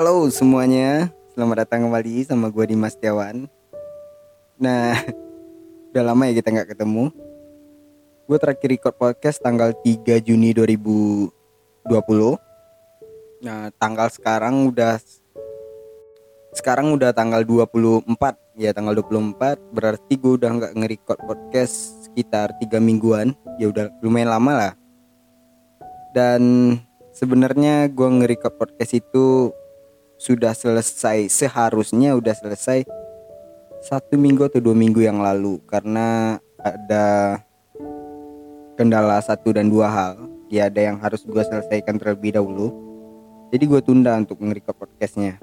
Halo semuanya, selamat datang kembali sama gue Dimas Setiawan. Nah, udah lama ya kita nggak ketemu. Gue terakhir record podcast tanggal 3 Juni 2020. Nah, tanggal sekarang udah sekarang udah tanggal 24 ya tanggal 24 berarti gue udah nggak nge-record podcast sekitar tiga mingguan ya udah lumayan lama lah dan sebenarnya gue nge-record podcast itu sudah selesai seharusnya udah selesai satu minggu atau dua minggu yang lalu karena ada kendala satu dan dua hal. Ya ada yang harus gue selesaikan terlebih dahulu. Jadi gue tunda untuk nge-record podcastnya.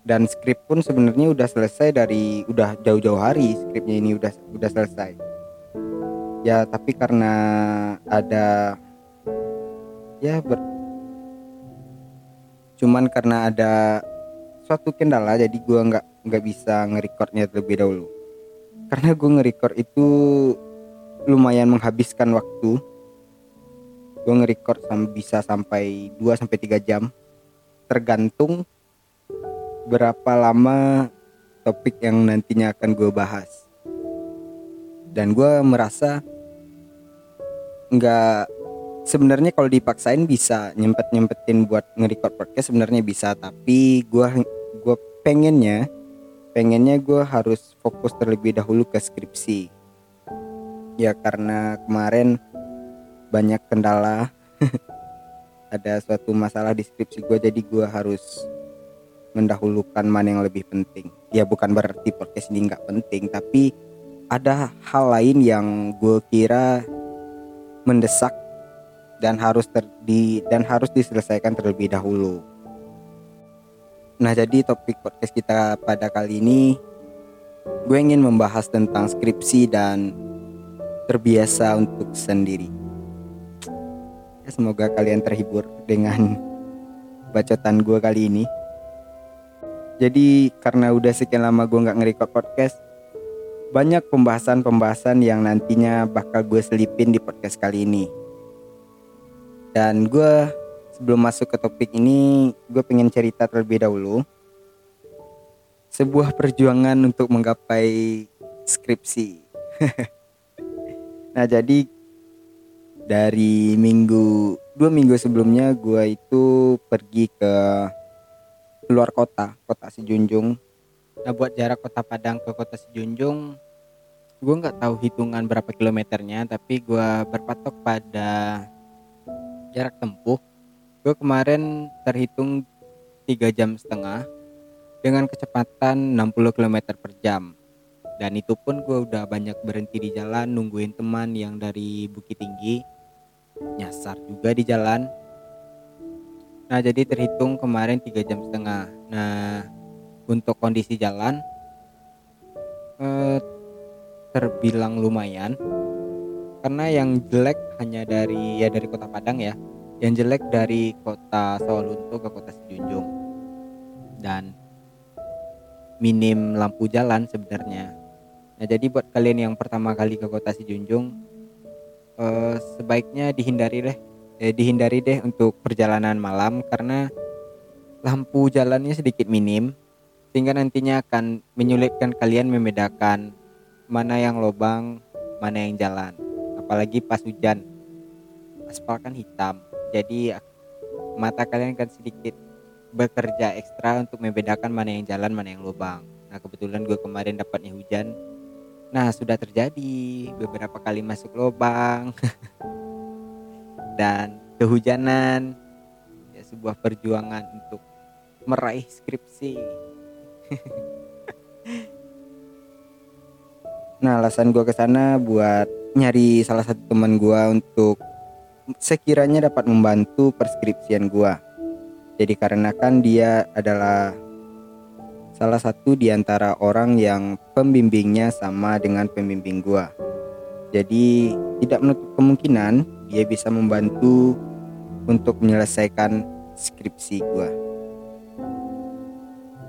Dan skrip pun sebenarnya udah selesai dari udah jauh-jauh hari skripnya ini udah udah selesai. Ya tapi karena ada ya ber cuman karena ada suatu kendala jadi gua nggak nggak bisa nge-recordnya terlebih dahulu. Karena gue nge-record itu lumayan menghabiskan waktu. Gue nge-record bisa sampai 2 sampai 3 jam. Tergantung berapa lama topik yang nantinya akan gue bahas. Dan gue merasa nggak sebenarnya kalau dipaksain bisa nyempet nyempetin buat nge-record podcast sebenarnya bisa tapi gue gue pengennya pengennya gue harus fokus terlebih dahulu ke skripsi. Ya karena kemarin banyak kendala ada suatu masalah di skripsi gue jadi gue harus mendahulukan mana yang lebih penting. Ya bukan berarti podcast ini nggak penting tapi ada hal lain yang gue kira mendesak dan harus ter, di dan harus diselesaikan terlebih dahulu. Nah, jadi topik podcast kita pada kali ini gue ingin membahas tentang skripsi dan terbiasa untuk sendiri. Ya, semoga kalian terhibur dengan bacotan gue kali ini. Jadi karena udah sekian lama gue nggak nge-record podcast, banyak pembahasan-pembahasan yang nantinya bakal gue selipin di podcast kali ini. Dan gue sebelum masuk ke topik ini, gue pengen cerita terlebih dahulu. Sebuah perjuangan untuk menggapai skripsi. nah jadi dari minggu dua minggu sebelumnya gue itu pergi ke keluar kota, kota Sejunjung. Nah buat jarak kota Padang ke kota Sejunjung, gue nggak tahu hitungan berapa kilometernya, tapi gue berpatok pada jarak tempuh. Gue kemarin terhitung tiga jam setengah dengan kecepatan 60 km per jam. Dan itu pun gue udah banyak berhenti di jalan nungguin teman yang dari Bukit Tinggi nyasar juga di jalan Nah jadi terhitung kemarin tiga jam setengah. Nah untuk kondisi jalan eh, terbilang lumayan karena yang jelek hanya dari ya dari kota Padang ya. Yang jelek dari kota Sawalunto ke kota Sejunjung dan minim lampu jalan sebenarnya. Nah jadi buat kalian yang pertama kali ke kota Sejunjung eh, sebaiknya dihindari deh eh, dihindari deh untuk perjalanan malam karena lampu jalannya sedikit minim sehingga nantinya akan menyulitkan kalian membedakan mana yang lubang, mana yang jalan. Apalagi pas hujan. Aspal kan hitam. Jadi mata kalian akan sedikit bekerja ekstra untuk membedakan mana yang jalan, mana yang lubang. Nah, kebetulan gue kemarin dapatnya hujan. Nah, sudah terjadi beberapa kali masuk lubang. dan kehujanan ya sebuah perjuangan untuk meraih skripsi nah alasan gue ke sana buat nyari salah satu teman gue untuk sekiranya dapat membantu perskripsian gue jadi karena kan dia adalah salah satu di antara orang yang pembimbingnya sama dengan pembimbing gue jadi tidak menutup kemungkinan dia bisa membantu untuk menyelesaikan skripsi gue.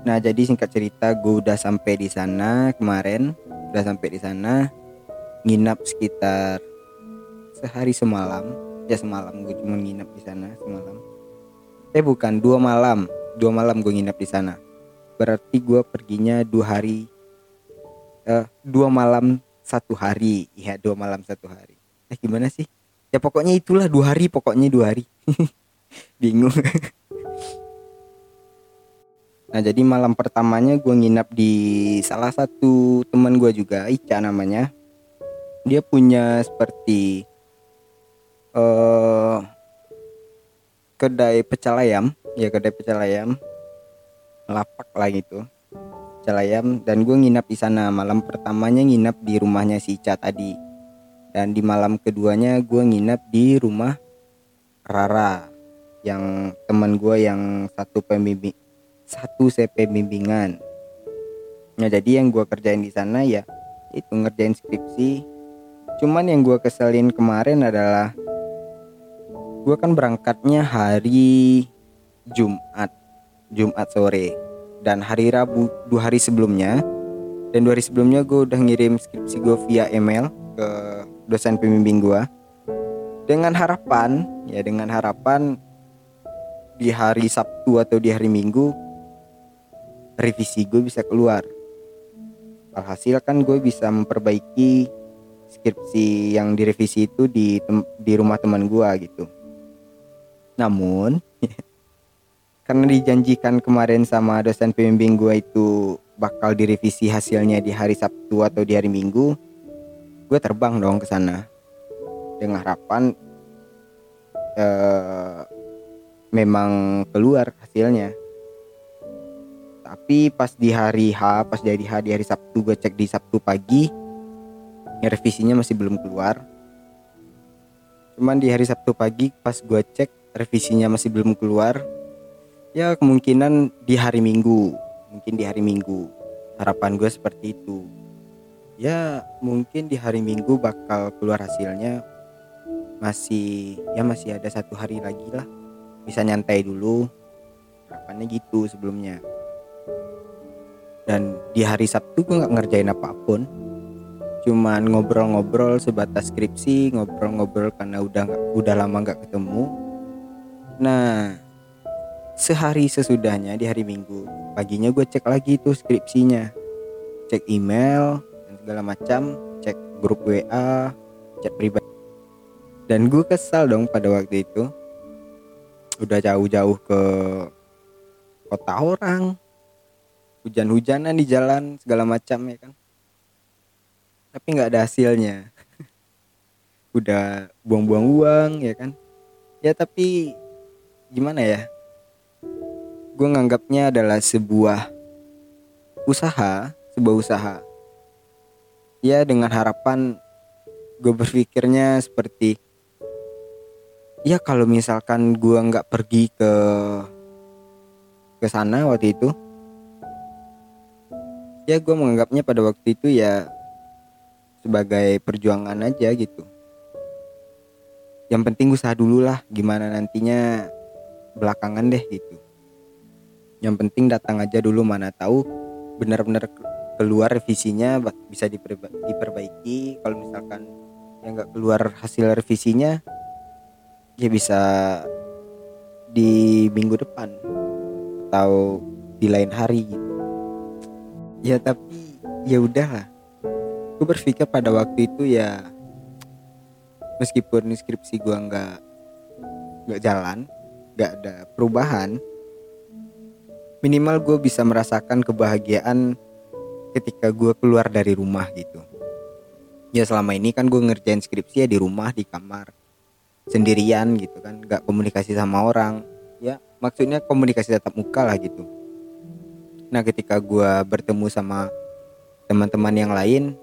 Nah jadi singkat cerita gue udah sampai di sana kemarin, udah sampai di sana nginap sekitar sehari semalam, ya semalam gue cuma nginap di sana semalam. Eh bukan dua malam, dua malam gue nginep di sana. Berarti gue perginya dua hari. Eh, dua malam satu hari. Ya dua malam satu hari. Eh gimana sih? Ya pokoknya itulah dua hari pokoknya dua hari. Bingung. Nah jadi malam pertamanya gue nginap di salah satu teman gue juga Ica namanya dia punya seperti uh, kedai pecel ayam. Ya kedai pecel ayam. Lapak lah gitu. Pecel ayam. Dan gue nginap di sana. Malam pertamanya nginap di rumahnya si Ica tadi. Dan di malam keduanya gue nginap di rumah Rara yang teman gue yang satu pembimbing satu CP bimbingan. Nah jadi yang gue kerjain di sana ya itu ngerjain skripsi. Cuman yang gue keselin kemarin adalah gue kan berangkatnya hari Jumat, Jumat sore. Dan hari Rabu dua hari sebelumnya. Dan dua hari sebelumnya gue udah ngirim skripsi gue via email ke dosen pembimbing gue dengan harapan ya dengan harapan di hari Sabtu atau di hari Minggu revisi gue bisa keluar. Alhasil kan gue bisa memperbaiki skripsi yang direvisi itu di di rumah teman gue gitu. Namun karena dijanjikan kemarin sama dosen pembimbing gue itu bakal direvisi hasilnya di hari Sabtu atau di hari Minggu gue terbang dong ke sana. Dengan harapan eh, memang keluar hasilnya. Tapi pas di hari H pas dari H di hari Sabtu gue cek di Sabtu pagi revisinya masih belum keluar. Cuman di hari Sabtu pagi pas gue cek revisinya masih belum keluar. Ya kemungkinan di hari Minggu. Mungkin di hari Minggu. Harapan gue seperti itu. Ya mungkin di hari Minggu bakal keluar hasilnya. Masih ya masih ada satu hari lagi lah. Bisa nyantai dulu. Harapannya gitu sebelumnya. Dan di hari Sabtu gue nggak ngerjain apa pun cuman ngobrol-ngobrol sebatas skripsi ngobrol-ngobrol karena udah udah lama nggak ketemu. Nah sehari sesudahnya di hari Minggu paginya gue cek lagi tuh skripsinya. Cek email dan segala macam cek grup WA chat pribadi. Dan gue kesal dong pada waktu itu. Udah jauh-jauh ke kota orang. Hujan-hujanan di jalan segala macam ya kan tapi nggak ada hasilnya. Udah buang-buang uang ya kan? Ya tapi gimana ya? Gue nganggapnya adalah sebuah usaha sebuah usaha. Ya dengan harapan gue berpikirnya seperti ya kalau misalkan gue nggak pergi ke ke sana waktu itu ya gue menganggapnya pada waktu itu ya sebagai perjuangan aja gitu. Yang penting usaha dulu lah gimana nantinya belakangan deh gitu. Yang penting datang aja dulu mana tahu benar-benar keluar revisinya bisa diperba diperbaiki. Kalau misalkan yang nggak keluar hasil revisinya ya bisa di minggu depan atau di lain hari gitu. Ya tapi ya udahlah gue berpikir pada waktu itu ya meskipun skripsi gue nggak nggak jalan nggak ada perubahan minimal gue bisa merasakan kebahagiaan ketika gue keluar dari rumah gitu. Ya selama ini kan gue ngerjain skripsi ya di rumah di kamar sendirian gitu kan nggak komunikasi sama orang. Ya maksudnya komunikasi tatap muka lah gitu. Nah ketika gue bertemu sama teman-teman yang lain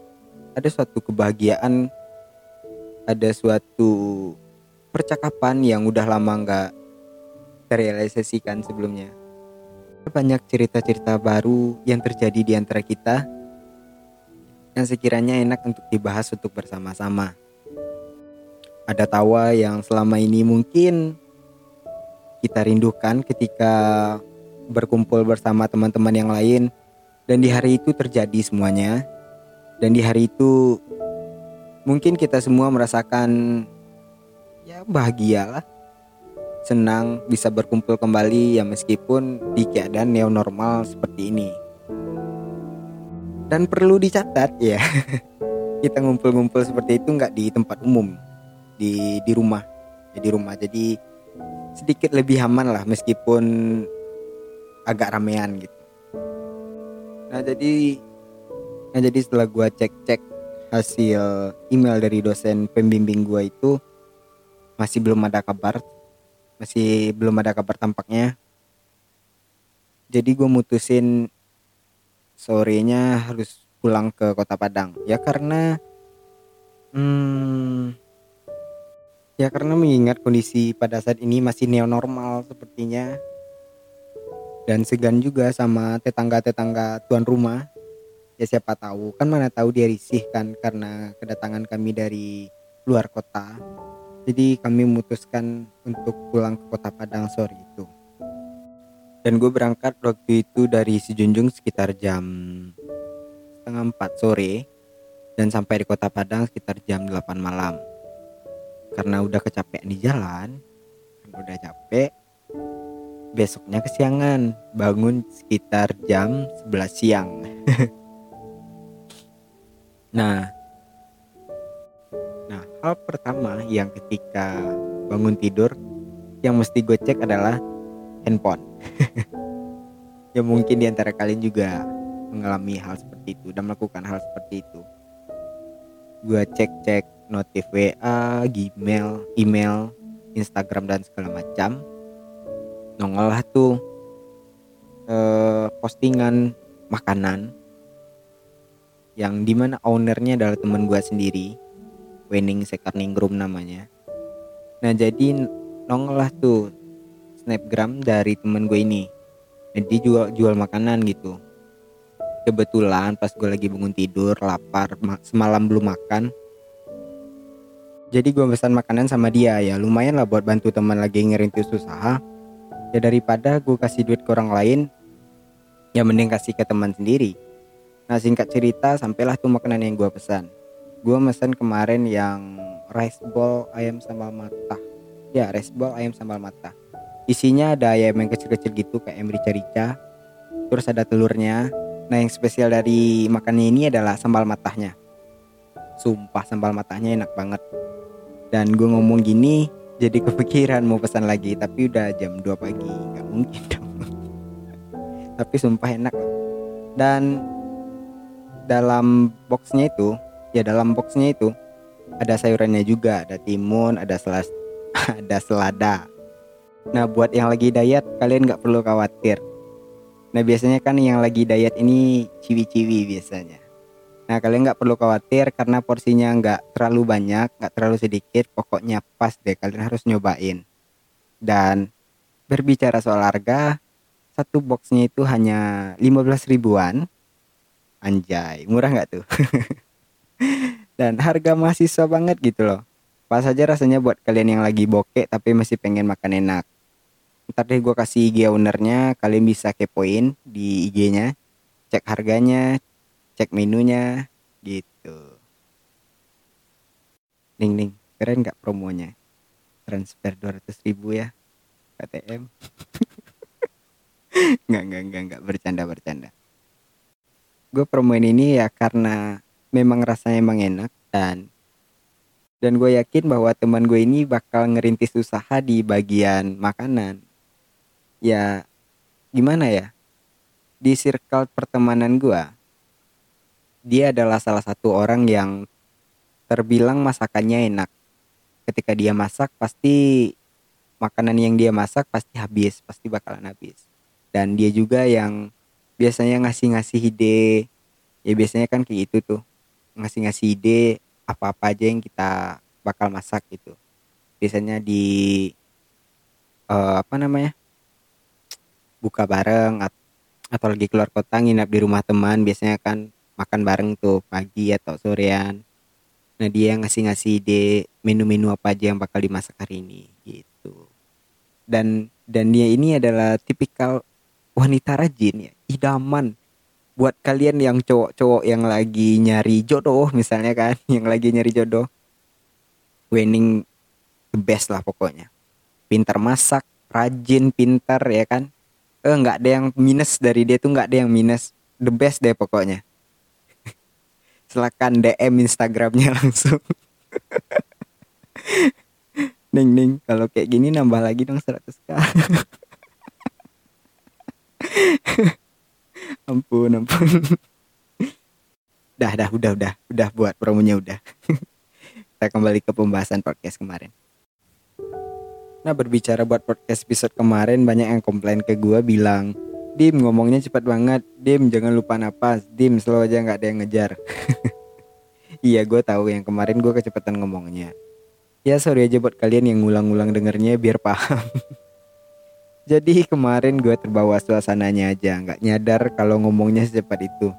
ada suatu kebahagiaan ada suatu percakapan yang udah lama nggak terrealisasikan sebelumnya. Banyak cerita-cerita baru yang terjadi di antara kita yang sekiranya enak untuk dibahas untuk bersama-sama. Ada tawa yang selama ini mungkin kita rindukan ketika berkumpul bersama teman-teman yang lain dan di hari itu terjadi semuanya dan di hari itu mungkin kita semua merasakan ya bahagia lah senang bisa berkumpul kembali ya meskipun di keadaan neo normal seperti ini. Dan perlu dicatat ya, kita ngumpul-ngumpul seperti itu nggak di tempat umum, di di rumah, ya, di rumah. Jadi sedikit lebih aman lah meskipun agak ramean gitu. Nah jadi, nah jadi setelah gua cek-cek hasil email dari dosen pembimbing gua itu masih belum ada kabar. Masih belum ada kabar tampaknya. Jadi gue mutusin sorenya harus pulang ke kota Padang. Ya karena hmm, ya karena mengingat kondisi pada saat ini masih neo normal sepertinya. Dan segan juga sama tetangga-tetangga tuan rumah ya siapa tahu kan mana tahu dia risih kan karena kedatangan kami dari luar kota jadi kami memutuskan untuk pulang ke kota Padang sore itu. Dan gue berangkat waktu itu dari Sijunjung sekitar jam setengah empat sore dan sampai di kota Padang sekitar jam 8 malam. Karena udah kecapean di jalan, udah capek, besoknya kesiangan, bangun sekitar jam 11 siang. nah, hal pertama yang ketika bangun tidur yang mesti gue cek adalah handphone. ya mungkin di antara kalian juga mengalami hal seperti itu dan melakukan hal seperti itu. Gue cek-cek notif WA, Gmail, email, Instagram dan segala macam. Nongol lah tuh eh, postingan makanan yang di mana ownernya adalah teman gue sendiri. Wening Sekarningrum namanya. Nah jadi nongol lah tuh snapgram dari temen gue ini. Jadi jual jual makanan gitu. Kebetulan pas gue lagi bangun tidur lapar semalam belum makan. Jadi gue pesan makanan sama dia. Ya lumayan lah buat bantu teman lagi ngerintis usaha. Ya daripada gue kasih duit ke orang lain ya mending kasih ke teman sendiri nah singkat cerita sampailah tuh makanan yang gue pesan. Gue mesen kemarin yang rice ball ayam sambal mata ya rice ball ayam sambal mata isinya ada ayam yang kecil-kecil gitu kayak merica-rica terus ada telurnya. Nah yang spesial dari makannya ini adalah sambal matahnya. Sumpah sambal matahnya enak banget. Dan gue ngomong gini jadi kepikiran mau pesan lagi tapi udah jam 2 pagi. Nggak mungkin dong. Tapi sumpah enak. Dan dalam boxnya itu ya dalam boxnya itu ada sayurannya juga ada timun ada selas ada selada. Nah buat yang lagi diet kalian nggak perlu khawatir. Nah biasanya kan yang lagi diet ini ciwi-ciwi biasanya. Nah kalian nggak perlu khawatir karena porsinya nggak terlalu banyak nggak terlalu sedikit pokoknya pas deh kalian harus nyobain. Dan berbicara soal harga satu boxnya itu hanya 15 ribuan anjay murah nggak tuh? Dan harga mahasiswa banget gitu loh. Pas aja rasanya buat kalian yang lagi bokek tapi masih pengen makan enak. Ntar deh gue kasih IG ownernya kalian bisa kepoin di IG-nya cek harganya cek menunya gitu. Ning ning keren nggak promonya? Transfer 200 ribu ya KTM nggak nggak nggak nggak. Bercanda bercanda gue promoin ini ya karena memang rasanya emang enak dan dan gue yakin bahwa teman gue ini bakal ngerintis usaha di bagian makanan. Ya gimana ya? Di circle pertemanan gue dia adalah salah satu orang yang terbilang masakannya enak. Ketika dia masak pasti makanan yang dia masak pasti habis pasti bakalan habis. Dan dia juga yang biasanya ngasih-ngasih ide. Ya biasanya kan kayak gitu tuh. Ngasih-ngasih ide apa-apa aja yang kita bakal masak gitu. Biasanya di uh, apa namanya buka bareng atau lagi keluar kota nginap di rumah teman biasanya kan makan bareng tuh pagi atau sorean. Nah dia ngasih-ngasih ide menu-menu apa aja yang bakal dimasak hari ini gitu. Dan dan dia ini adalah tipikal wanita rajin ya idaman buat kalian yang cowok-cowok yang lagi nyari jodoh misalnya kan yang lagi nyari jodoh. Winning the best lah pokoknya. Pintar masak rajin pintar ya kan? Eh nggak ada yang minus dari dia tuh nggak ada yang minus. The best deh pokoknya. Silakan DM Instagramnya langsung. Ning ning kalau kayak gini nambah lagi dong 100k ampun ampun. Dah dah udah udah udah buat promonya udah. Kita kembali ke pembahasan podcast kemarin. Nah berbicara buat podcast episode kemarin banyak yang komplain ke gue bilang Dim ngomongnya cepat banget. Dim jangan lupa napas. Dim slow aja nggak ada yang ngejar. Iya gue tahu. Yang kemarin gue kecepatan ngomongnya. Ya sorry aja buat kalian yang ngulang-ngulang dengernya biar paham jadi kemarin gue terbawa suasananya aja nggak nyadar kalau ngomongnya secepat itu.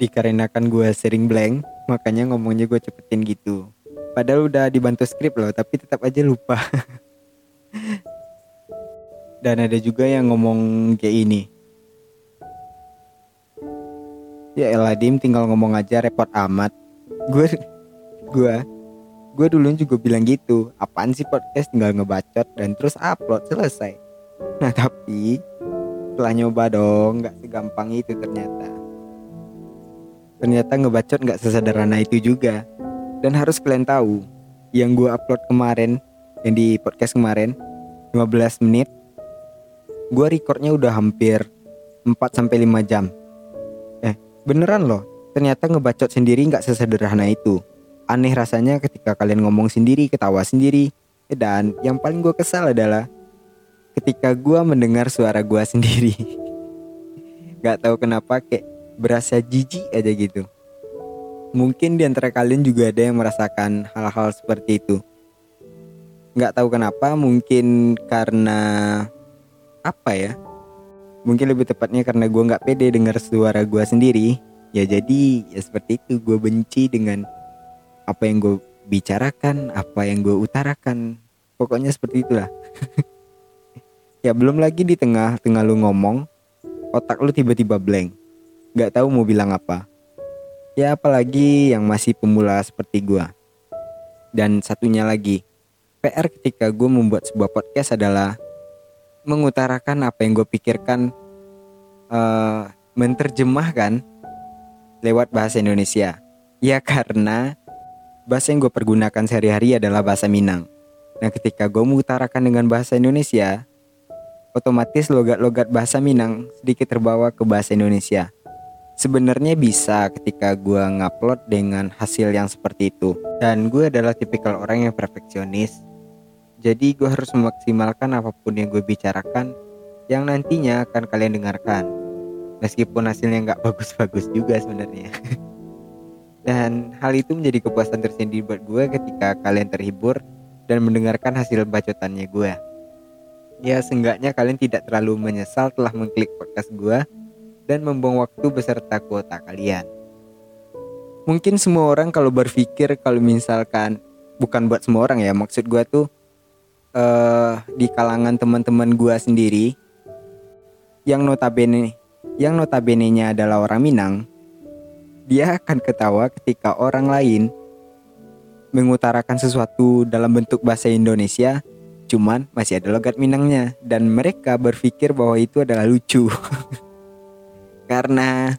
Dikarenakan gue sering blank makanya ngomongnya gue cepetin gitu. Padahal udah dibantu skrip loh tapi tetap aja lupa. Dan ada juga yang ngomong kayak ini. Ya Eladim tinggal ngomong aja repot amat. Gue gue gue dulu juga bilang gitu apaan sih podcast? Tinggal ngebacot dan terus upload selesai. Nah tapi setelah nyoba dong nggak segampang itu ternyata. Ternyata ngebacot nggak sesederhana itu juga. Dan harus kalian tahu yang gue upload kemarin yang di podcast kemarin 15 menit gue recordnya udah hampir 4 sampai 5 jam. Eh beneran loh ternyata ngebacot sendiri nggak sesederhana itu aneh rasanya ketika kalian ngomong sendiri ketawa sendiri dan yang paling gue kesal adalah ketika gue mendengar suara gue sendiri nggak tahu kenapa kayak berasa jijik aja gitu. Mungkin di antara kalian juga ada yang merasakan hal-hal seperti itu. Nggak tahu kenapa, mungkin karena apa ya? Mungkin lebih tepatnya karena gue nggak pede dengar suara gue sendiri. Ya jadi ya seperti itu gue benci dengan apa yang gue bicarakan, apa yang gue utarakan. Pokoknya seperti itulah. ya belum lagi di tengah-tengah lu ngomong, otak lu tiba-tiba blank nggak tahu mau bilang apa. Ya apalagi yang masih pemula seperti gue. Dan satunya lagi, PR ketika gue membuat sebuah podcast adalah mengutarakan apa yang gue pikirkan, uh, menerjemahkan lewat bahasa Indonesia. Ya karena bahasa yang gue pergunakan sehari-hari adalah bahasa Minang. Nah ketika gue mengutarakan dengan bahasa Indonesia, otomatis logat-logat bahasa Minang sedikit terbawa ke bahasa Indonesia. Sebenarnya bisa ketika gue ngupload dengan hasil yang seperti itu. Dan gue adalah tipikal orang yang perfeksionis. Jadi gue harus memaksimalkan apa pun yang gue bicarakan yang nantinya akan kalian dengarkan. Meskipun hasilnya nggak bagus-bagus juga sebenarnya dan hal itu menjadi kepuasan tersendiri buat gue ketika kalian terhibur dan mendengarkan hasil bacotannya gue ya seenggaknya kalian tidak terlalu menyesal telah mengklik podcast gue dan membuang waktu beserta kuota kalian. Mungkin semua orang kalau berpikir kalau misalkan bukan buat semua orang ya, maksud gue tuh uh, di kalangan teman-teman gue sendiri yang notabene yang notabene-nya adalah orang Minang, dia akan ketawa ketika orang lain mengutarakan sesuatu dalam bentuk bahasa Indonesia cuman masih ada logat Minangnya dan mereka berpikir bahwa itu adalah lucu. karena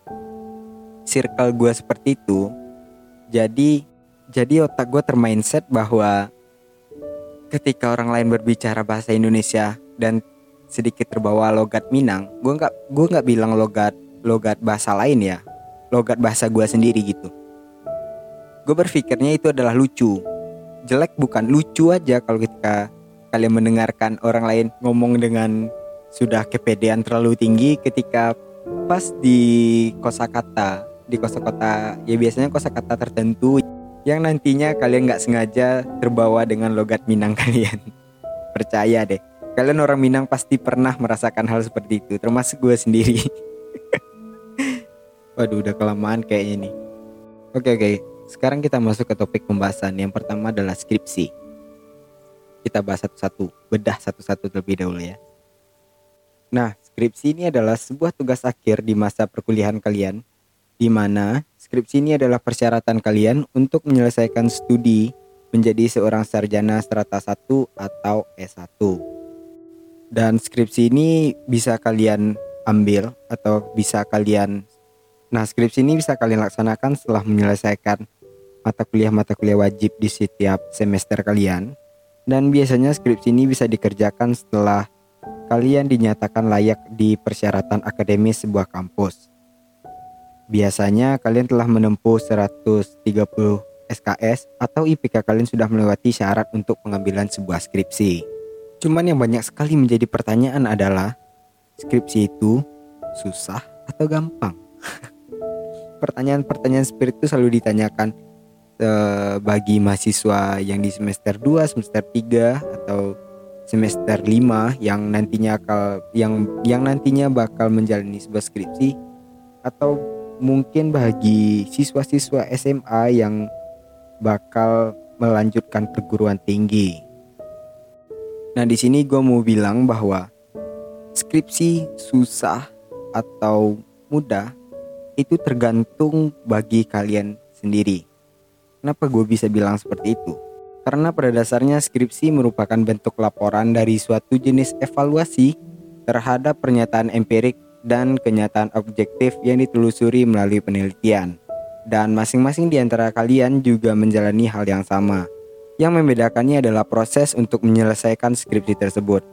circle gue seperti itu jadi jadi otak gue termindset bahwa ketika orang lain berbicara bahasa Indonesia dan sedikit terbawa logat Minang gue nggak gue nggak bilang logat logat bahasa lain ya logat bahasa gue sendiri gitu. Gue berpikirnya itu adalah lucu. Jelek bukan lucu aja kalau ketika kalian mendengarkan orang lain ngomong dengan sudah kepedean terlalu tinggi ketika pas di kosakata di kosakata ya biasanya kosakata tertentu yang nantinya kalian nggak sengaja terbawa dengan logat Minang kalian. Percaya deh kalian orang Minang pasti pernah merasakan hal seperti itu termasuk gue sendiri waduh udah kelamaan kayak ini oke oke. Sekarang kita masuk ke topik pembahasan. Yang pertama adalah skripsi. Kita bahas satu-satu bedah satu-satu terlebih dahulu ya. Nah, skripsi ini adalah sebuah tugas akhir di masa perkuliahan kalian, di mana skripsi ini adalah persyaratan kalian untuk menyelesaikan studi menjadi seorang sarjana strata 1 atau S1. Dan skripsi ini bisa kalian ambil atau bisa kalian Nah, skripsi ini bisa kalian laksanakan setelah menyelesaikan mata kuliah-mata kuliah wajib di setiap semester kalian. Dan biasanya skripsi ini bisa dikerjakan setelah kalian dinyatakan layak di persyaratan akademis sebuah kampus. Biasanya kalian telah menempuh 130 SKS atau IPK kalian sudah melewati syarat untuk pengambilan sebuah skripsi. Cuman yang banyak sekali menjadi pertanyaan adalah skripsi itu susah atau gampang? pertanyaan-pertanyaan seperti itu selalu ditanyakan uh, bagi mahasiswa yang di semester 2, semester 3 atau semester 5 yang nantinya akal yang yang nantinya bakal menjalani sebuah skripsi atau mungkin bagi siswa-siswa SMA yang bakal melanjutkan perguruan tinggi. Nah, di sini gue mau bilang bahwa skripsi susah atau mudah itu tergantung bagi kalian sendiri. Kenapa gue bisa bilang seperti itu? Karena pada dasarnya skripsi merupakan bentuk laporan dari suatu jenis evaluasi terhadap pernyataan empirik dan kenyataan objektif yang ditelusuri melalui penelitian. Dan masing-masing di antara kalian juga menjalani hal yang sama. Yang membedakannya adalah proses untuk menyelesaikan skripsi tersebut.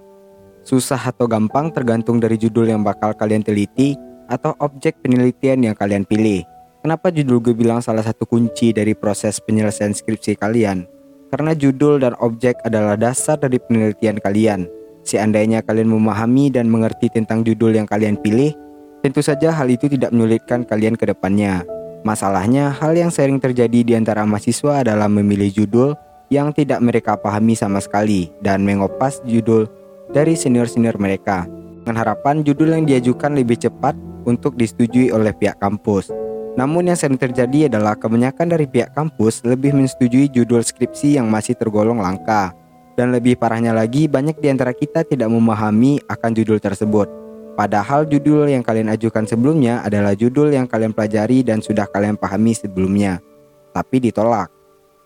Susah atau gampang tergantung dari judul yang bakal kalian teliti atau objek penelitian yang kalian pilih. Kenapa judul gue bilang salah satu kunci dari proses penyelesaian skripsi kalian? Karena judul dan objek adalah dasar dari penelitian kalian. Seandainya kalian memahami dan mengerti tentang judul yang kalian pilih, tentu saja hal itu tidak menyulitkan kalian ke depannya. Masalahnya, hal yang sering terjadi di antara mahasiswa adalah memilih judul yang tidak mereka pahami sama sekali dan mengopas judul dari senior-senior mereka. Dengan harapan judul yang diajukan lebih cepat untuk disetujui oleh pihak kampus. Namun yang sering terjadi adalah kebanyakan dari pihak kampus lebih menyetujui judul skripsi yang masih tergolong langka. Dan lebih parahnya lagi, banyak di antara kita tidak memahami akan judul tersebut. Padahal judul yang kalian ajukan sebelumnya adalah judul yang kalian pelajari dan sudah kalian pahami sebelumnya. Tapi ditolak.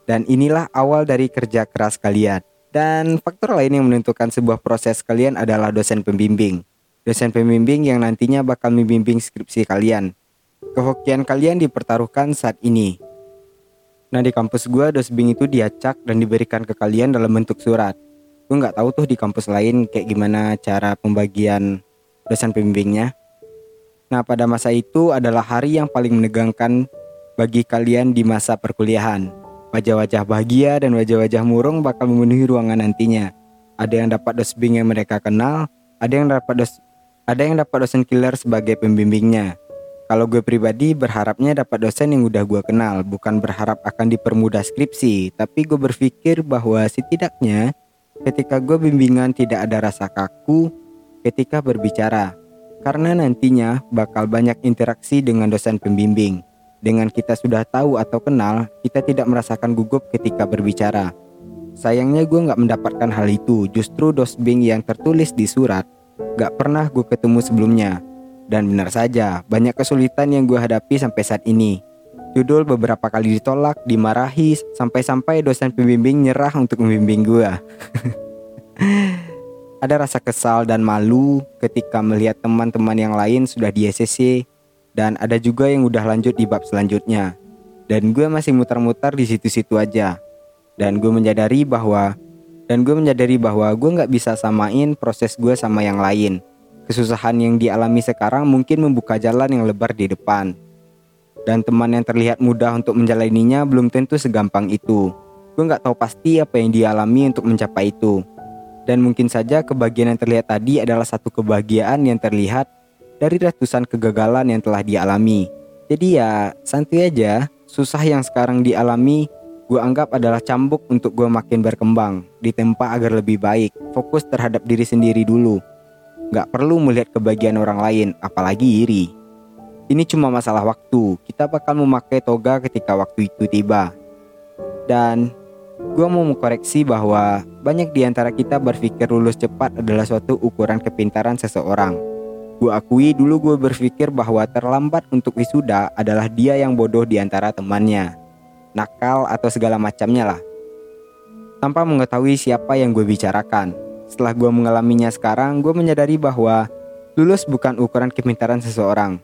Dan inilah awal dari kerja keras kalian. Dan faktor lain yang menentukan sebuah proses kalian adalah dosen pembimbing dosen pembimbing yang nantinya bakal membimbing skripsi kalian. Kehokian kalian dipertaruhkan saat ini. Nah di kampus gue dosbing itu diacak dan diberikan ke kalian dalam bentuk surat. Gue nggak tahu tuh di kampus lain kayak gimana cara pembagian dosen pembimbingnya. Nah pada masa itu adalah hari yang paling menegangkan bagi kalian di masa perkuliahan. Wajah-wajah bahagia dan wajah-wajah murung bakal memenuhi ruangan nantinya. Ada yang dapat dosbing yang mereka kenal, ada yang dapat dos ada yang dapat dosen killer sebagai pembimbingnya. Kalau gue pribadi berharapnya dapat dosen yang udah gue kenal, bukan berharap akan dipermudah skripsi, tapi gue berpikir bahwa setidaknya ketika gue bimbingan tidak ada rasa kaku ketika berbicara. Karena nantinya bakal banyak interaksi dengan dosen pembimbing. Dengan kita sudah tahu atau kenal, kita tidak merasakan gugup ketika berbicara. Sayangnya gue nggak mendapatkan hal itu, justru dosbing yang tertulis di surat Gak pernah gue ketemu sebelumnya. Dan benar saja, banyak kesulitan yang gue hadapi sampai saat ini. Judul beberapa kali ditolak, dimarahi, sampai-sampai dosen pembimbing nyerah untuk membimbing gue. Ada rasa kesal dan malu ketika melihat teman-teman yang lain sudah di SCC dan ada juga yang udah lanjut di bab selanjutnya. Dan gue masih muter-muter di situ-situ aja. Dan gue menyadari bahwa dan gue menyadari bahwa gue gak bisa samain proses gue sama yang lain. Kesusahan yang dialami sekarang mungkin membuka jalan yang lebar di depan. Dan teman yang terlihat mudah untuk menjalaninya belum tentu segampang itu. Gue gak tahu pasti apa yang dialami untuk mencapai itu. Dan mungkin saja kebahagiaan yang terlihat tadi adalah satu kebahagiaan yang terlihat dari ratusan kegagalan yang telah dialami. Jadi ya santai aja, susah yang sekarang dialami gue anggap adalah cambuk untuk gue makin berkembang, ditempa agar lebih baik, fokus terhadap diri sendiri dulu. Gak perlu melihat kebahagiaan orang lain, apalagi iri. Ini cuma masalah waktu, kita bakal memakai toga ketika waktu itu tiba. Dan gue mau mengkoreksi bahwa banyak di antara kita berpikir lulus cepat adalah suatu ukuran kepintaran seseorang. Gue akui dulu gue berpikir bahwa terlambat untuk wisuda adalah dia yang bodoh di antara temannya nakal atau segala macamnya lah. tanpa mengetahui siapa yang gue bicarakan. Setelah gue mengalaminya sekarang, gue menyadari bahwa lulus bukan ukuran kepintaran seseorang.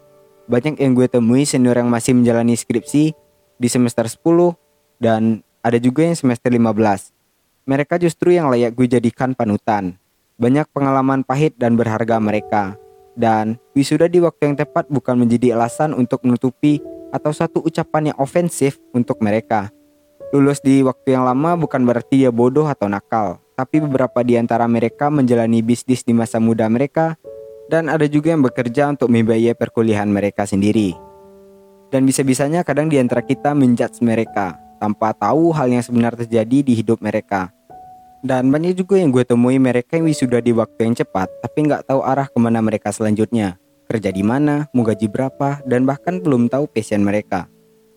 Banyak yang gue temui senior yang masih menjalani skripsi di semester 10 dan ada juga yang semester 15. Mereka justru yang layak gue jadikan panutan. Banyak pengalaman pahit dan berharga mereka. Dan wisuda di waktu yang tepat bukan menjadi alasan untuk menutupi atau satu ucapan yang ofensif untuk mereka. Lulus di waktu yang lama bukan berarti dia bodoh atau nakal, tapi beberapa di antara mereka menjalani bisnis di masa muda mereka dan ada juga yang bekerja untuk membiayai perkuliahan mereka sendiri. Dan bisa-bisanya kadang di antara kita menjudge mereka tanpa tahu hal yang sebenarnya terjadi di hidup mereka. Dan banyak juga yang gue temui mereka yang wisuda di waktu yang cepat tapi nggak tahu arah ke mana mereka selanjutnya. Kerja di mana, mau gaji berapa, dan bahkan belum tahu passion mereka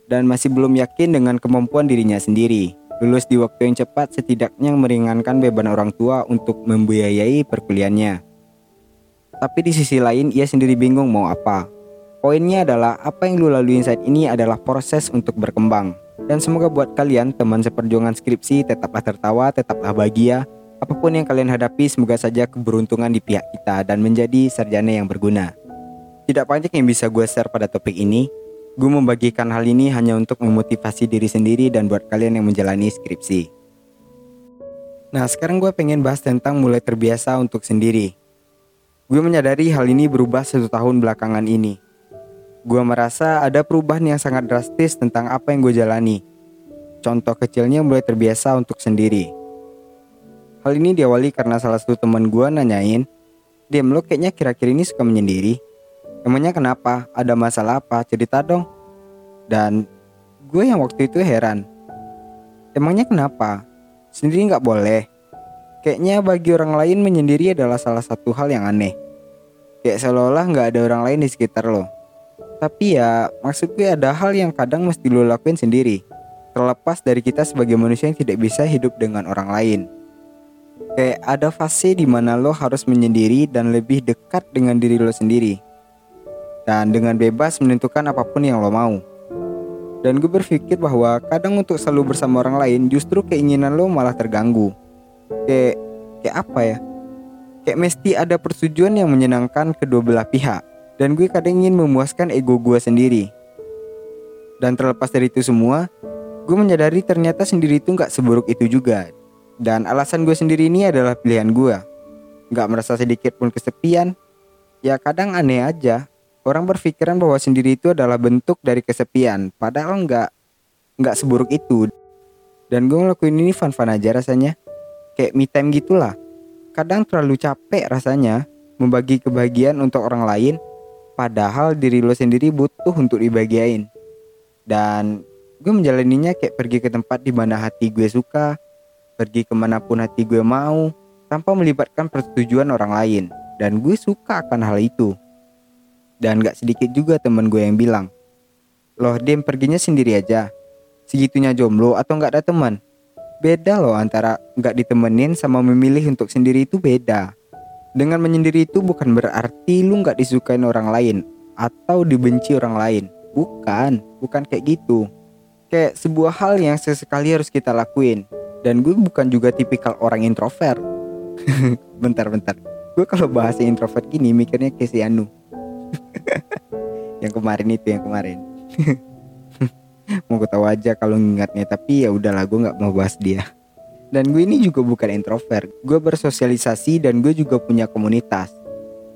dan masih belum yakin dengan kemampuan dirinya sendiri. Lulus di waktu yang cepat setidaknya meringankan beban orang tua untuk membiayai perkuliahannya. Tapi di sisi lain ia sendiri bingung mau apa. Poinnya adalah apa yang lu laluin saat ini adalah proses untuk berkembang. Dan semoga buat kalian teman seperjuangan skripsi tetaplah tertawa, tetaplah bahagia. Apa pun yang kalian hadapi semoga saja keberuntungan di pihak kita dan menjadi sarjana yang berguna. Tidak banyak yang bisa gue share pada topik ini, Gue membagikan hal ini hanya untuk memotivasi diri sendiri dan buat kalian yang menjalani skripsi. Nah sekarang gue pengen bahas tentang mulai terbiasa untuk sendiri. Gue menyadari hal ini berubah satu tahun belakangan ini. Gue merasa ada perubahan yang sangat drastis tentang apa yang gue jalani. Contoh kecilnya mulai terbiasa untuk sendiri. Hal ini diawali karena salah satu teman gue nanyain, Dem lo kayaknya kira-kira ini suka menyendiri. Emangnya kenapa? Ada masalah apa? Cerita dong. Dan gue yang waktu itu heran. Emangnya kenapa? Sendiri nggak boleh. Kayaknya bagi orang lain menyendiri adalah salah satu hal yang aneh. Kayak seolah-olah nggak ada orang lain di sekitar lo. Tapi ya maksud gue ada hal yang kadang mesti lo lakuin sendiri. Terlepas dari kita sebagai manusia yang tidak bisa hidup dengan orang lain. Kayak ada fase di mana lo harus menyendiri dan lebih dekat dengan diri lo sendiri dan dengan bebas menentukan apa pun yang lo mau. Dan gue berpikir bahwa kadang untuk selalu bersama orang lain justru keinginan lo malah terganggu. Kayak kayak apa ya? Kayak mesti ada persetujuan yang menyenangkan kedua belah pihak. Dan gue kadang ingin memuaskan ego gue sendiri. Dan terlepas dari itu semua, gue menyadari ternyata sendiri itu gak seburuk itu juga. Dan alasan gue sendiri ini adalah pilihan gue. Gak merasa sedikit pun kesepian. Ya kadang aneh aja Orang berpikiran bahwa sendiri itu adalah bentuk dari kesepian, padahal enggak enggak seburuk itu. Dan gue ngelakuin ini fun-fun aja rasanya. Kayak me time gitulah. Kadang terlalu capek rasanya membagi kebahagiaan untuk orang lain, padahal diri lo sendiri butuh untuk dibagiain. Dan gue menjalaninya kayak pergi ke tempat di mana hati gue suka, pergi ke mana pun hati gue mau, tanpa melibatkan persetujuan orang lain. Dan gue suka akan hal itu. Dan gak sedikit juga temen gue yang bilang, Loh Dem perginya sendiri aja, segitunya jomblo atau gak ada teman? Beda loh antara gak ditemenin sama memilih untuk sendiri itu beda. Dengan menyendiri itu bukan berarti lu gak disukain orang lain atau dibenci orang lain. Bukan, bukan kayak gitu. Kayak sebuah hal yang sesekali harus kita lakuin. Dan gue bukan juga tipikal orang introvert. Bentar-bentar. Gue kalau bahasa introvert gini mikirnya kayak si Anu yang kemarin itu yang kemarin. Mau tahu aja kalau ngingatnya tapi ya udahlah gue nggak mau bahas dia. Dan gue ini juga bukan introvert. Gue bersosialisasi dan gue juga punya komunitas.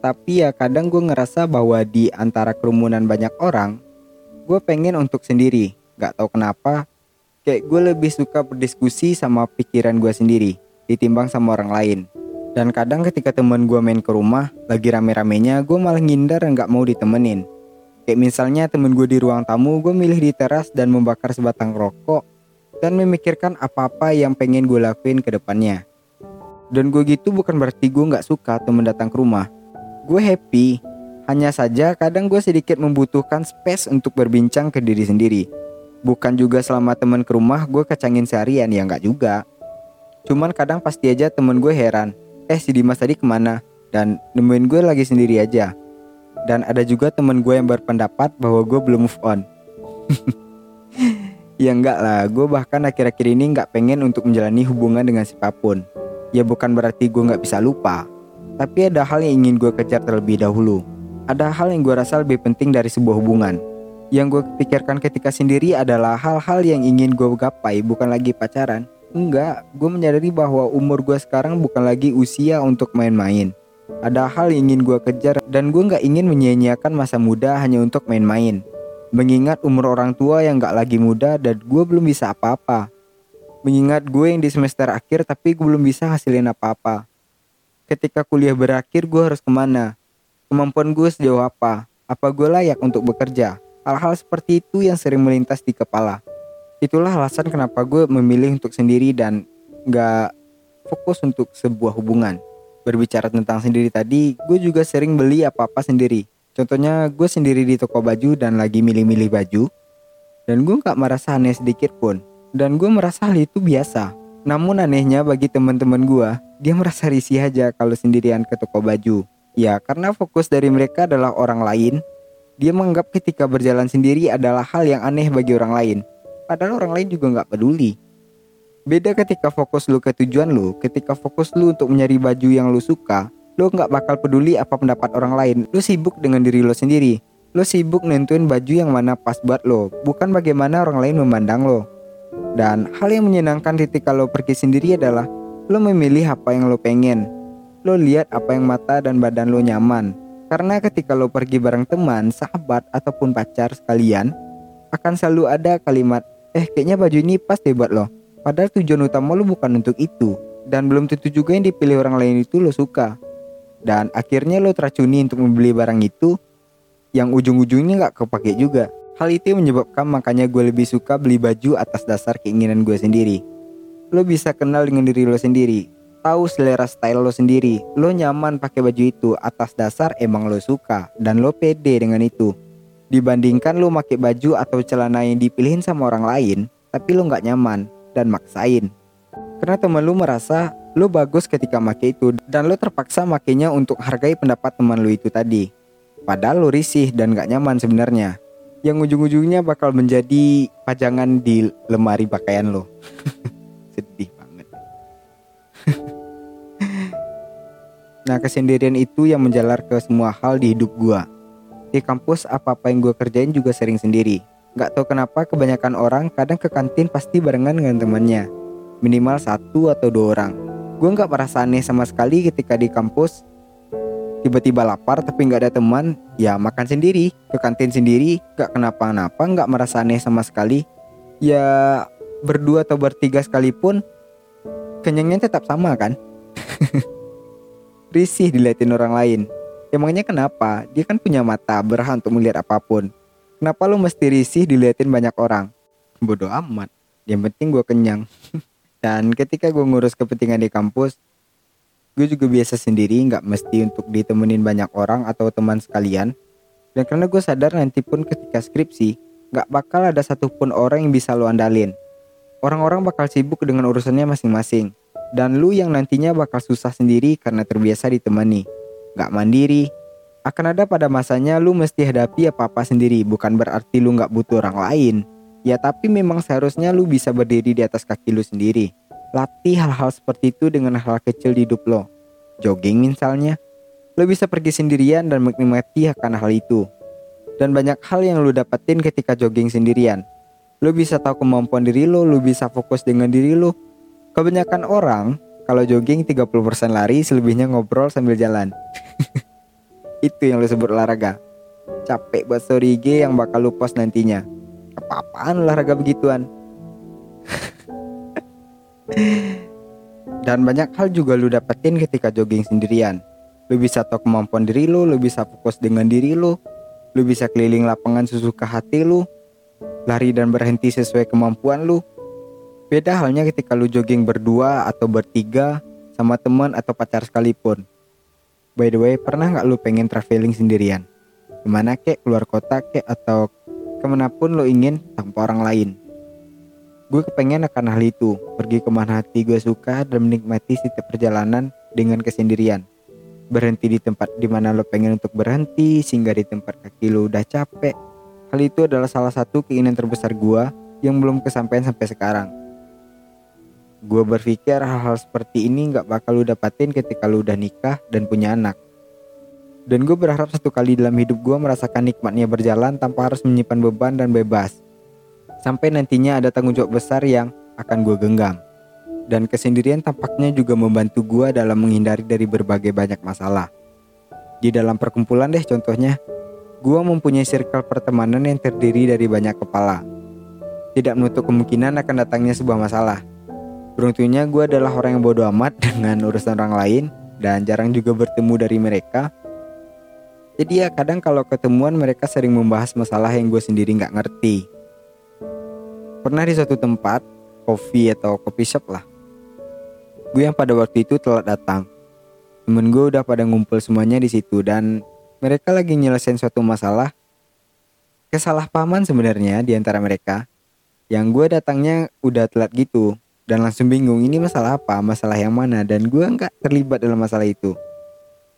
Tapi ya kadang gue ngerasa bahwa di antara kerumunan banyak orang gue pengen untuk sendiri. Gak tahu kenapa. Kayak gue lebih suka berdiskusi sama pikiran gue sendiri ditimbang sama orang lain dan kadang ketika temen gue main ke rumah, lagi rame-ramenya, gue malah ngindar nggak mau ditemenin. Kayak misalnya temen gue di ruang tamu, gue milih di teras dan membakar sebatang rokok dan memikirkan apa-apa yang pengen gue lakuin ke depannya. Dan gue gitu bukan berarti gue nggak suka temen datang ke rumah. Gue happy, hanya saja kadang gue sedikit membutuhkan space untuk berbincang ke diri sendiri. Bukan juga selama temen ke rumah gue kacangin seharian, ya nggak juga. Cuman kadang pasti aja temen gue heran, eh si Dimas tadi ke mana? Dan nemuin gue lagi sendiri aja. Dan ada juga temen gue yang berpendapat bahwa gue belum move on. Ya enggak lah, gue bahkan akhir-akhir ini nggak pengen untuk menjalani hubungan dengan siapa pun. Ya bukan berarti gue nggak bisa lupa, tapi ada hal yang ingin gue kejar terlebih dahulu. Ada hal yang gue rasa lebih penting dari sebuah hubungan. Yang gue pikirkan ketika sendiri adalah hal-hal yang ingin gue gapai, bukan lagi pacaran. Enggak, gue menyadari bahwa umur gue sekarang bukan lagi usia untuk main-main. Ada hal yang ingin gue kejar dan gue nggak ingin menyia-nyiakan masa muda hanya untuk main-main. Mengingat umur orang tua yang gak lagi muda dan gue belum bisa apa-apa. Mengingat gue yang di semester akhir tapi gue belum bisa hasilin apa-apa. Ketika kuliah berakhir gue harus ke mana? Kemampuan gue sejauh apa? Apa gue layak untuk bekerja? Hal-hal seperti itu yang sering melintas di kepala. Itulah alasan kenapa gue memilih untuk sendiri dan gak fokus untuk sebuah hubungan. Berbicara tentang sendiri tadi, gue juga sering beli apa-apa sendiri Contohnya gue sendiri di toko baju dan lagi milih-milih baju dan gue gak merasa aneh sedikit pun dan gue merasa hal itu biasa. Namun anehnya bagi teman-teman gue, dia merasa risih aja kalau sendirian ke toko baju. Ya karena fokus dari mereka adalah orang lain, dia menganggap ketika berjalan sendiri adalah hal yang aneh bagi orang lain. Padahal orang lain juga gak peduli. Beda ketika fokus lu ke tujuan lu, ketika fokus lu untuk mencari baju yang lu suka, Lo nggak bakal peduli apa pendapat orang lain. Lo sibuk dengan diri lo sendiri. Lo sibuk nentuin baju yang mana pas buat lo, bukan bagaimana orang lain memandang lo. Dan hal yang menyenangkan ketika lo pergi sendiri adalah lo memilih apa yang lo pengen. Lo lihat apa yang mata dan badan lo nyaman. Karena ketika lo pergi bareng teman, sahabat, ataupun pacar sekalian, akan selalu ada kalimat, eh kayaknya baju ini pas deh buat lo. Padahal tujuan utama lo bukan untuk itu. Dan belum tentu juga yang dipilih orang lain itu lo suka dan akhirnya lo teracuni untuk membeli barang itu yang ujung-ujungnya nggak kepake juga. Hal itu menyebabkan makanya gue lebih suka beli baju atas dasar keinginan gue sendiri. Lo bisa kenal dengan diri lo sendiri, tahu selera style lo sendiri. Lo nyaman pakai baju itu atas dasar emang lo suka dan lo pede dengan itu. Dibandingkan lo pakai baju atau celana yang dipilihin sama orang lain, tapi lo nggak nyaman dan maksain. Karena temen lo merasa Lo bagus ketika make itu dan lo terpaksa makainya untuk hargai pendapat teman lo itu tadi. Padahal lo risih dan gak nyaman sebenarnya. Yang ujung-ujungnya bakal menjadi pajangan di lemari pakaian lo. Sedih banget. nah kesendirian itu yang menjalar ke semua hal di hidup gua. Di kampus apa-apa yang gue kerjain juga sering sendiri. Gak tau kenapa kebanyakan orang kadang ke kantin pasti barengan dengan temannya. Minimal satu atau dua orang. Gue nggak merasa aneh sama sekali ketika di kampus. Tiba-tiba lapar tapi nggak ada teman ya makan sendiri. Ke kantin sendiri nggak kenapa-napa nggak merasa aneh sama sekali. Ya berdua atau bertiga sekalipun kenyangnya tetap sama kan? Risih diliatin orang lain emangnya kenapa dia kan punya mata berhak untuk melihat apa pun kenapa lu mesti risih diliatin banyak orang bodoh amat yang penting gue kenyang Dan ketika gue ngurus kepentingan di kampus, gue juga biasa sendiri, nggak mesti untuk ditemenin banyak orang atau teman sekalian. Dan karena gue sadar nanti pun ketika skripsi, nggak bakal ada satupun orang yang bisa lo andalin. Orang-orang bakal sibuk dengan urusannya masing-masing. Dan lu yang nantinya bakal susah sendiri karena terbiasa ditemani. Nggak mandiri. Akan ada pada masanya lu mesti hadapi apa-apa sendiri, bukan berarti lu nggak butuh orang lain Ya tapi memang seharusnya lu bisa berdiri di atas kaki lu sendiri. Latih hal-hal seperti itu dengan hal, kecil di hidup lo. Jogging misalnya. Lo bisa pergi sendirian dan menikmati akan hal itu. Dan banyak hal yang lu dapetin ketika jogging sendirian. Lo bisa tahu kemampuan diri lo, lo bisa fokus dengan diri lo. Kebanyakan orang kalau jogging 30% lari, selebihnya ngobrol sambil jalan. itu yang lo sebut olahraga. Capek buat story IG yang bakal lu post nantinya apa-apaan olahraga begituan dan banyak hal juga lu dapetin ketika jogging sendirian lu bisa tahu kemampuan diri lu lu bisa fokus dengan diri lu lu bisa keliling lapangan sesuka hati lu lari dan berhenti sesuai kemampuan lu beda halnya ketika lu jogging berdua atau bertiga sama teman atau pacar sekalipun by the way pernah nggak lu pengen traveling sendirian ke mana kek keluar kota kek atau ke mana pun lo ingin tanpa orang lain. Gue kepengen akan hal itu, pergi ke mana hati gue suka dan menikmati setiap perjalanan dengan kesendirian. Berhenti di tempat di mana lo pengen untuk berhenti, sehingga di tempat kaki lo udah capek. Hal itu adalah salah satu keinginan terbesar gue yang belum kesampaian sampai sekarang. Gue berpikir hal-hal seperti ini gak bakal lu dapatin ketika lu udah nikah dan punya anak. Dan gue berharap satu kali dalam hidup gue merasakan nikmatnya berjalan tanpa harus menyimpan beban dan bebas. Sampai nantinya ada tanggung jawab besar yang akan gue genggam. Dan kesendirian tampaknya juga membantu gue dalam menghindari dari berbagai banyak masalah. Di dalam perkumpulan deh contohnya, gue mempunyai circle pertemanan yang terdiri dari banyak kepala. Tidak menutup kemungkinan akan datangnya sebuah masalah. Beruntungnya gue adalah orang yang bodoh amat dengan urusan orang lain dan jarang juga bertemu dari mereka jadi ya kadang kalau ketemuan mereka sering membahas masalah yang gue sendiri nggak ngerti. Pernah di suatu tempat, kopi atau kopi shop lah. Gue yang pada waktu itu telat datang. Temen gue udah pada ngumpul semuanya di situ dan mereka lagi nyelesain suatu masalah. Kesalahpahaman sebenarnya di antara mereka. Yang gue datangnya udah telat gitu dan langsung bingung ini masalah apa, masalah yang mana dan gue nggak terlibat dalam masalah itu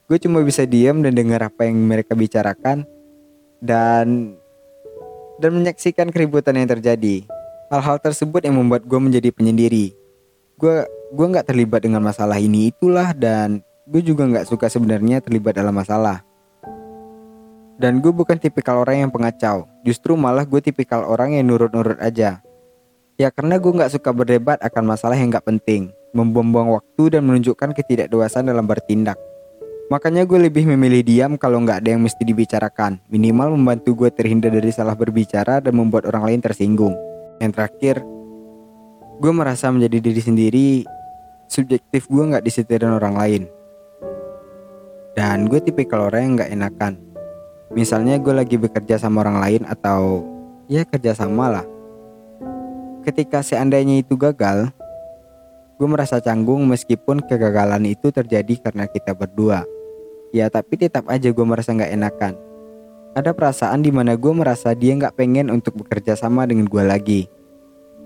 gue cuma bisa diam dan dengar apa yang mereka bicarakan dan dan menyaksikan keributan yang terjadi. Hal-hal tersebut yang membuat gue menjadi penyendiri. Gue gue nggak terlibat dengan masalah ini itulah dan gue juga nggak suka sebenarnya terlibat dalam masalah. Dan gue bukan tipikal orang yang pengacau. Justru malah gue tipikal orang yang nurut-nurut aja. Ya karena gue nggak suka berdebat akan masalah yang nggak penting, membuang-buang waktu dan menunjukkan ketidakdewasaan dalam bertindak. Makanya gue lebih memilih diam kalau nggak ada yang mesti dibicarakan. Minimal membantu gue terhindar dari salah berbicara dan membuat orang lain tersinggung. Yang terakhir, gue merasa menjadi diri sendiri. Subjektif gue nggak disetirin orang lain. Dan gue tipe kalau orang yang nggak enakan. Misalnya gue lagi bekerja sama orang lain atau ya kerja sama lah. Ketika seandainya itu gagal, gue merasa canggung meskipun kegagalan itu terjadi karena kita berdua. Ya tapi tetap aja gue merasa nggak enakan. Ada perasaan di mana gue merasa dia nggak pengen untuk bekerja sama dengan gue lagi.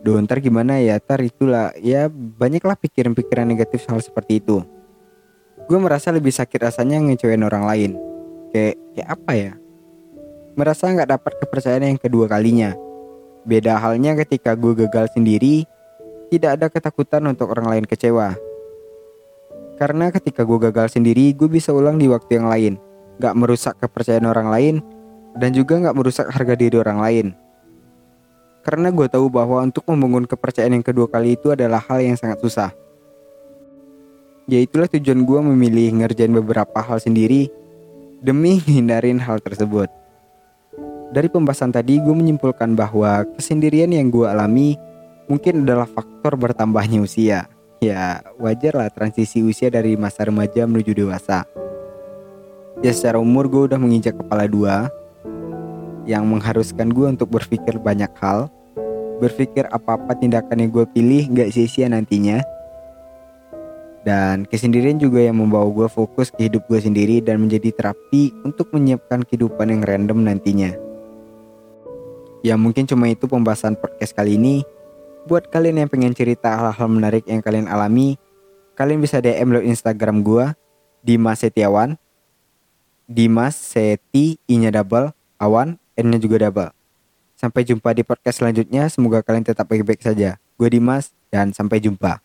Duh ntar gimana ya, ntar itulah ya banyaklah pikiran-pikiran negatif hal seperti itu. Gue merasa lebih sakit rasanya ngecewain orang lain. Kayak, kayak apa ya? Merasa nggak dapat kepercayaan yang kedua kalinya. Beda halnya ketika gue gagal sendiri, tidak ada ketakutan untuk orang lain kecewa. Karena ketika gue gagal sendiri, gue bisa ulang di waktu yang lain. Gak merusak kepercayaan orang lain, dan juga gak merusak harga diri orang lain. Karena gue tahu bahwa untuk membangun kepercayaan yang kedua kali itu adalah hal yang sangat susah. Ya itulah tujuan gue memilih ngerjain beberapa hal sendiri demi hindarin hal tersebut. Dari pembahasan tadi gue menyimpulkan bahwa kesendirian yang gue alami mungkin adalah faktor bertambahnya usia ya wajar lah transisi usia dari masa remaja menuju dewasa. Ya secara umur gue udah menginjak kepala dua yang mengharuskan gue untuk berpikir banyak hal, berpikir apa-apa tindakan yang gue pilih gak sia-sia nantinya. Dan kesendirian juga yang membawa gue fokus ke hidup gue sendiri dan menjadi terapi untuk menyiapkan kehidupan yang random nantinya. Ya mungkin cuma itu pembahasan podcast kali ini. Buat kalian yang pengen cerita hal-hal menarik yang kalian alami, kalian bisa DM lewat Instagram gue Dimas Setiawan. Dimas Seti I-nya double, Awan N-nya juga double. Sampai jumpa di podcast selanjutnya. Semoga kalian tetap baik-baik saja. Gue Dimas dan sampai jumpa.